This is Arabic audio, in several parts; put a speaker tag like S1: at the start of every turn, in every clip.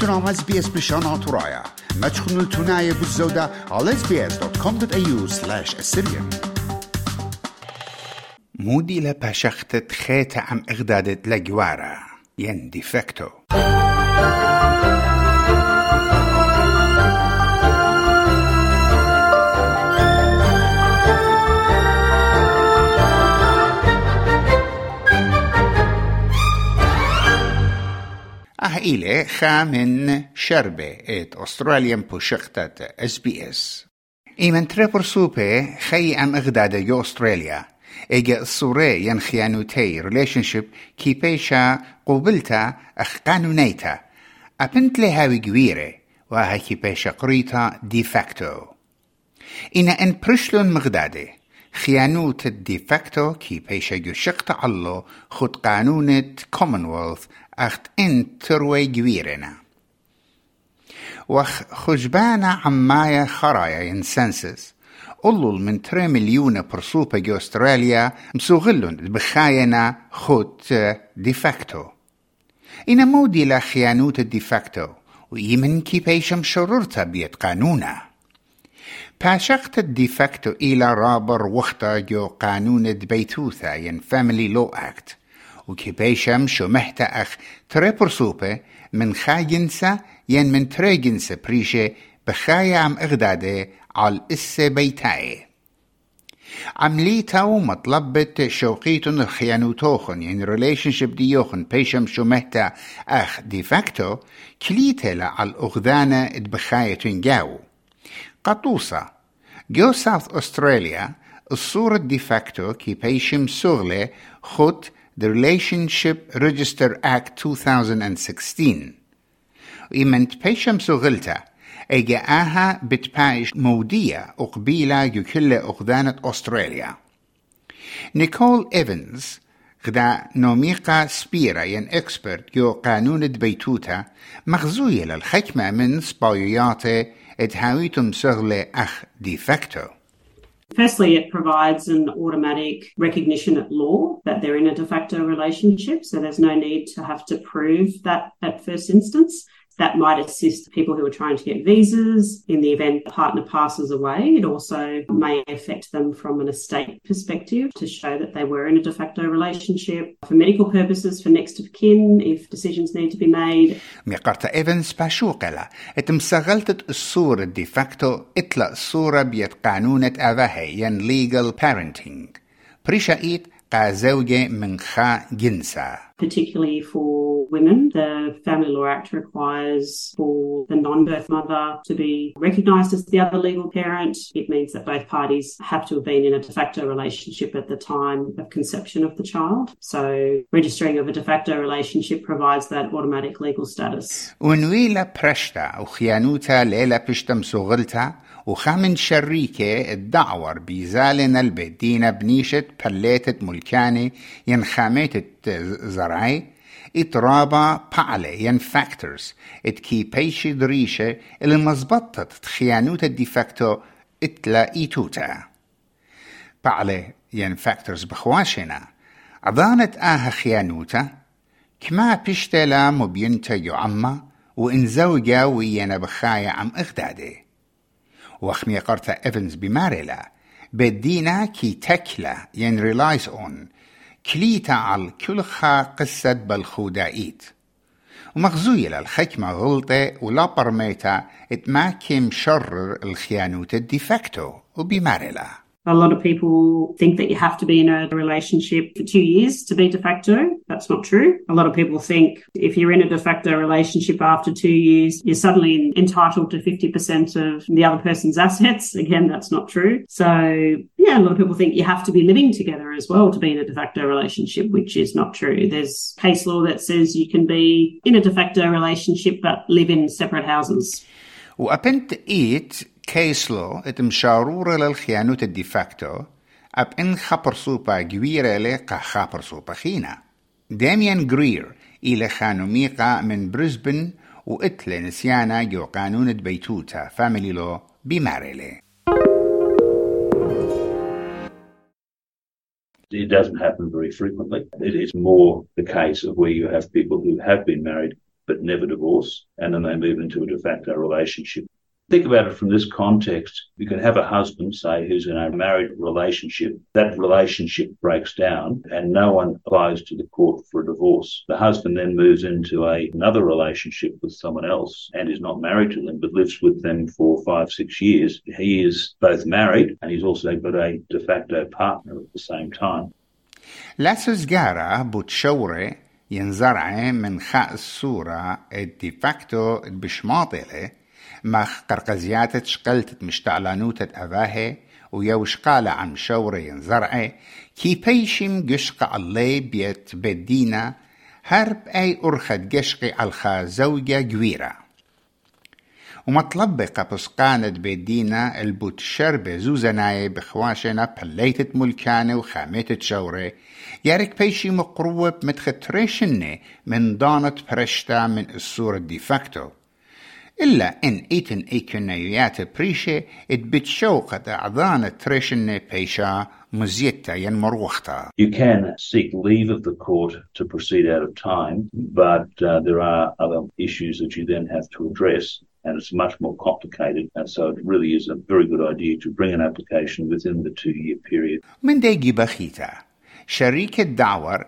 S1: تنام اس بي اس بشان ترايا ما تخنوا التناية بالزودة على sbs.com.au slash assyrian.
S2: مودي لباشخت خيت عم اغدادت لجوارا ين ديفكتو إلي خا من شربة ات أستراليان بوشختة اس بي اس إيمن تريبر سوبي خي أم إغدادة يو أستراليا. إيجا الصوري ين خيانوتي ريليشنشيب كي بيشا قوبلتا أخ قانونيتا أبنت لهاوي جويرة وها كي بيشا قريتا دي فاكتو إنا إن برشلون مغدادة. خيانوت الدي فاكتو كي بيشا يشقت الله خد قانونة كومنولث إن تروي جويرنا. وخ خجبانا عمايا خرايا ينسنسس قلل من تري مليون برسوبة جو أستراليا مسوغلون بخاينا خد ديفاكتو إنا مودي لا خيانوت الديفاكتو ويمن كي بيشم شررتا بيت قانونا. باشقت الديفاكتو إلى رابر وقتا جو قانون بيتوثا ين فاميلي لو أكت وكي بيشم شو محتا أخ تري برسوبة من خاجنسا ين من تريجنسا بريشة بخايا عم إغدادة على الإسة بيتاي عمليتا ومطلبة شوقيتن الخيانوتوخن يعني ريليشنشيب ديوخن بيشم شو مهتا أخ. دي فاكتو كليتلا على الأغذانة اتبخاية جاو قطوسة جو ساوث أستراليا الصورة دي فاكتو كي بيشم سوغلة خط The Relationship Register Act 2016 إيمنت بيشم سوغلتا إيجا آها بتبايش مودية أقبيلة يكل أغذانة أستراليا. نيكول إيفنز غدا نوميقا سبيرا ين إكسبرت يو قانون بيتوتا مغزوية للحكمة من سبايوياتة اتهاويتم سغلة أخ دي فاكتو.
S3: Firstly, it provides an automatic recognition at law that they're in a de facto relationship, so there's no need to have to prove that at first instance. That might assist people who are trying to get visas in the event the partner passes away. It also may affect them from an estate perspective to show that they were in a de facto relationship for medical purposes, for next of kin, if decisions need to be made.
S2: ميقرتا إيفنز باشوقلا اتمسغلتت الصورة دي فاكتو اتلا الصورة بيت قانونة أفاهي ين legal parenting بريشايت قا زوجة من خا جنسا
S3: particularly for women. The Family Law Act requires for the non birth mother to be recognised as the other legal parent. It means that both parties have to have been in a de facto relationship at the time of conception of the child. So, registering of a de facto relationship provides that automatic legal status.
S2: ونويلا برشتا وخيانوتا ليلة بشتم سوغلتا وخامن شريكة الدعور بيزالنا البدينة بنيشة بليتة ملكاني ينخاميت زرعي إترابا بعلة ين فاكتورز إت كي بيشي دريشة اللي مزبطت خيانوتا دي فاكتو إتلا إيتوتا. بعلة ين فاكتورز بخواشنا عضانت آها خيانوتا كما بيشتلا مبينتا يعمى وإن زوجا وينا بخايا عم إغدادة. وخمي قرطة إيفنز بمارلا بدينا كي تكلا ين ريلايز اون. كليتا على كل خا قصة بالخودائيت ومغزوية للحكمة غلطة ولا برميتا اتماكم شرر الخيانوت الديفاكتو وبمارلا
S3: A lot of people think that you have to be in a relationship for two years to be de facto. That's not true. A lot of people think if you're in a de facto relationship after two years, you're suddenly entitled to 50% of the other person's assets. Again, that's not true. So, yeah, a lot of people think you have to be living together as well to be in a de facto relationship, which is not true. There's case law that says you can be in a de facto relationship but live in separate houses.
S2: وأبنت إيت كيس لو اتمشارورة للخيانوت الديفاكتو أب إن خبر سوبا جويرة لقا خبر سوبا خينا داميان جرير إلى خانوميقا من بريسبن وإتل نسيانا جو قانون بيتوتا فاميلي لو بماريلي
S4: It doesn't happen very frequently. It is more the case of where you have people who have been married but never divorce, and then they move into a de facto relationship. Think about it from this context. You can have a husband, say, who's in a married relationship. That relationship breaks down and no one applies to the court for a divorce. The husband then moves into a, another relationship with someone else and is not married to them, but lives with them for five, six years. He is both married and he's also got a de facto partner at the same time.
S2: لا سوزجارا بوتشوري ينزرع من خاء الصورة الديفاكتو بشماطلة مخ قرقزيات شقلت مشتعلانوتة أباهي ويوش قال عم شوري ينزرع كي بيشم قشق الله بيت بدينا هرب أي أرخد قشقي ألخا زوجة جويرة ومطلبقة بسقانة بيدينا البوت شربة زوزناي بخواشنا بليتة ملكانة وخامتة شورة يارك بيشي مقروب متختريشنة من دانة برشتا من الصورة ديفاكتو إلا إن إيتن إيكونيات بريشة اتبتشوقة أعضان تريشن بيشا مزيتا ينمروختا.
S4: You can seek leave of the court to proceed out of time, but uh, there are other issues that you then have to address. And it's much more complicated. And so it really is a very good idea to bring an application within the two year period.
S2: من ديجي بخيتا شريك الدعور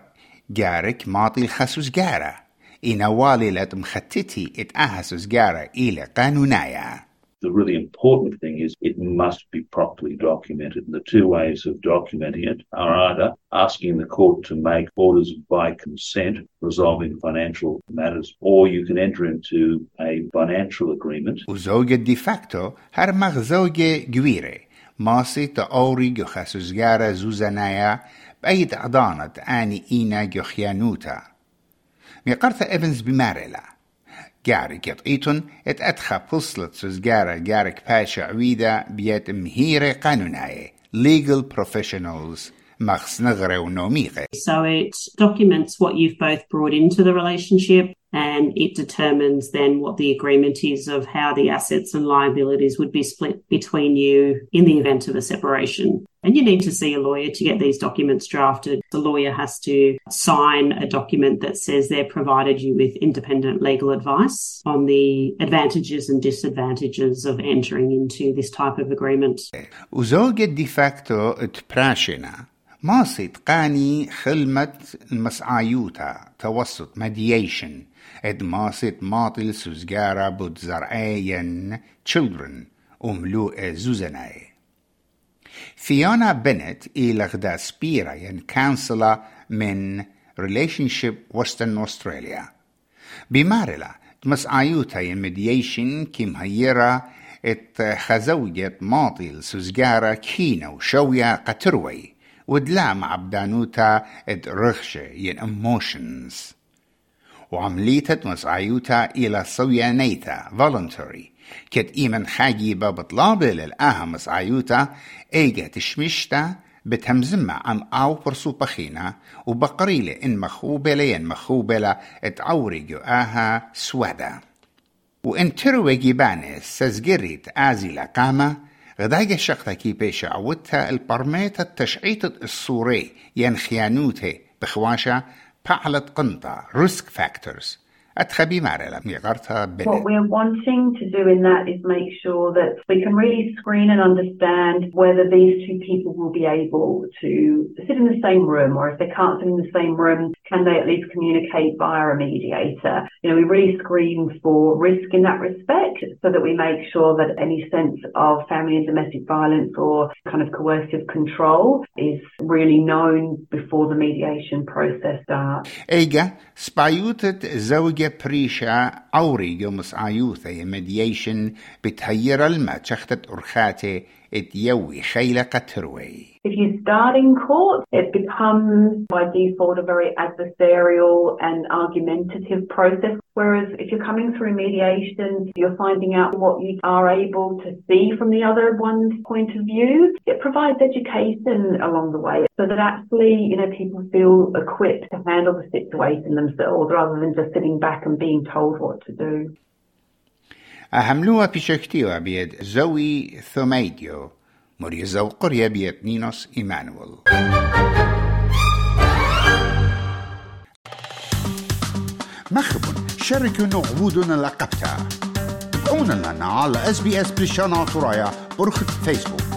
S2: جارك ماطي الخسوس جاره إنوالي مختتي اتأهسوس جارة إلى قانونايا
S4: The really important thing is it must be properly documented. And the two ways of documenting it are either asking the court to make orders by consent resolving financial matters, or you can enter into a financial agreement.
S2: وزوجة دي فاكتو هرمغ زوجة جويرة ماسي تأوري جو خسوزجارة زوزانايا بأيد أعضانة آني إينا جو خيانوتا evans bimarela. Etcha puslet sus gara pasha biet mhire legal professionals.
S3: So it documents what you've both brought into the relationship and it determines then what the agreement is of how the assets and liabilities would be split between you in the event of a separation. And you need to see a lawyer to get these documents drafted. The lawyer has to sign a document that says they've provided you with independent legal advice on the advantages and disadvantages of entering into this type of agreement.
S2: ماسيت قاني خلمة المسعايوتا توسط مدييشن اد ماسيت ماطل سوزجارا بود زرعين children وملوء زوزناي فيونا بنت إلى غدا سبيرا ين كانسلا من Relationship Western Australia. بمارلا مسعايوتا ين مدييشن كيم هيرا ات خزوجة ماطل سوزجارا كينا وشويا قتروي ودلام عبدانوتا اد رخشة ين emotions. وعمليتت مسعيوتا إلى صويانيتا voluntary. كت إيمن خاجيبة بطلابة للآها مسعيوتا إيجا تشمشتا بتهمزمة عم أو برسو بخينا وبقريلة إن مخوبة لين مخوبة اتعوري جو آها سوادا وإن تروي جيبانس سزجريت آزي لقامة غداية شقتا كي بيشا عودتا البرميتا التشعيط الصوري ين خيانوته بخواشا بعلت قنطة risk factors
S5: What we're wanting to do in that is make sure that we can really screen and understand whether these two people will be able to sit in the same room or if they can't sit in the same room, can they at least communicate via a mediator? You know, we really screen for risk in that respect so that we make sure that any sense of family and domestic violence or kind of coercive control is really known before the mediation process starts.
S2: Ega, spajutët بريشا أوري يومس عيوثة مديشن بتهير الما تشختت أرخاتي اتيوي خيلة قتروي
S5: If you start in court, it becomes by default a very adversarial and argumentative process. Whereas if you're coming through mediation, you're finding out what you are able to see from the other one's point of view. It provides education along the way so that actually, you know, people feel equipped to handle the situation themselves rather than just sitting back and being told what to do.
S2: أهملوها بشكتيوا بيد زوي ثوميديو مريزا وقرية بيد نينوس إيمانويل.
S1: مخبون
S2: شاركوا نعبودنا لقبتها تابعونا لنا على اس بي اس بلشان عطرايا برخة فيسبوك.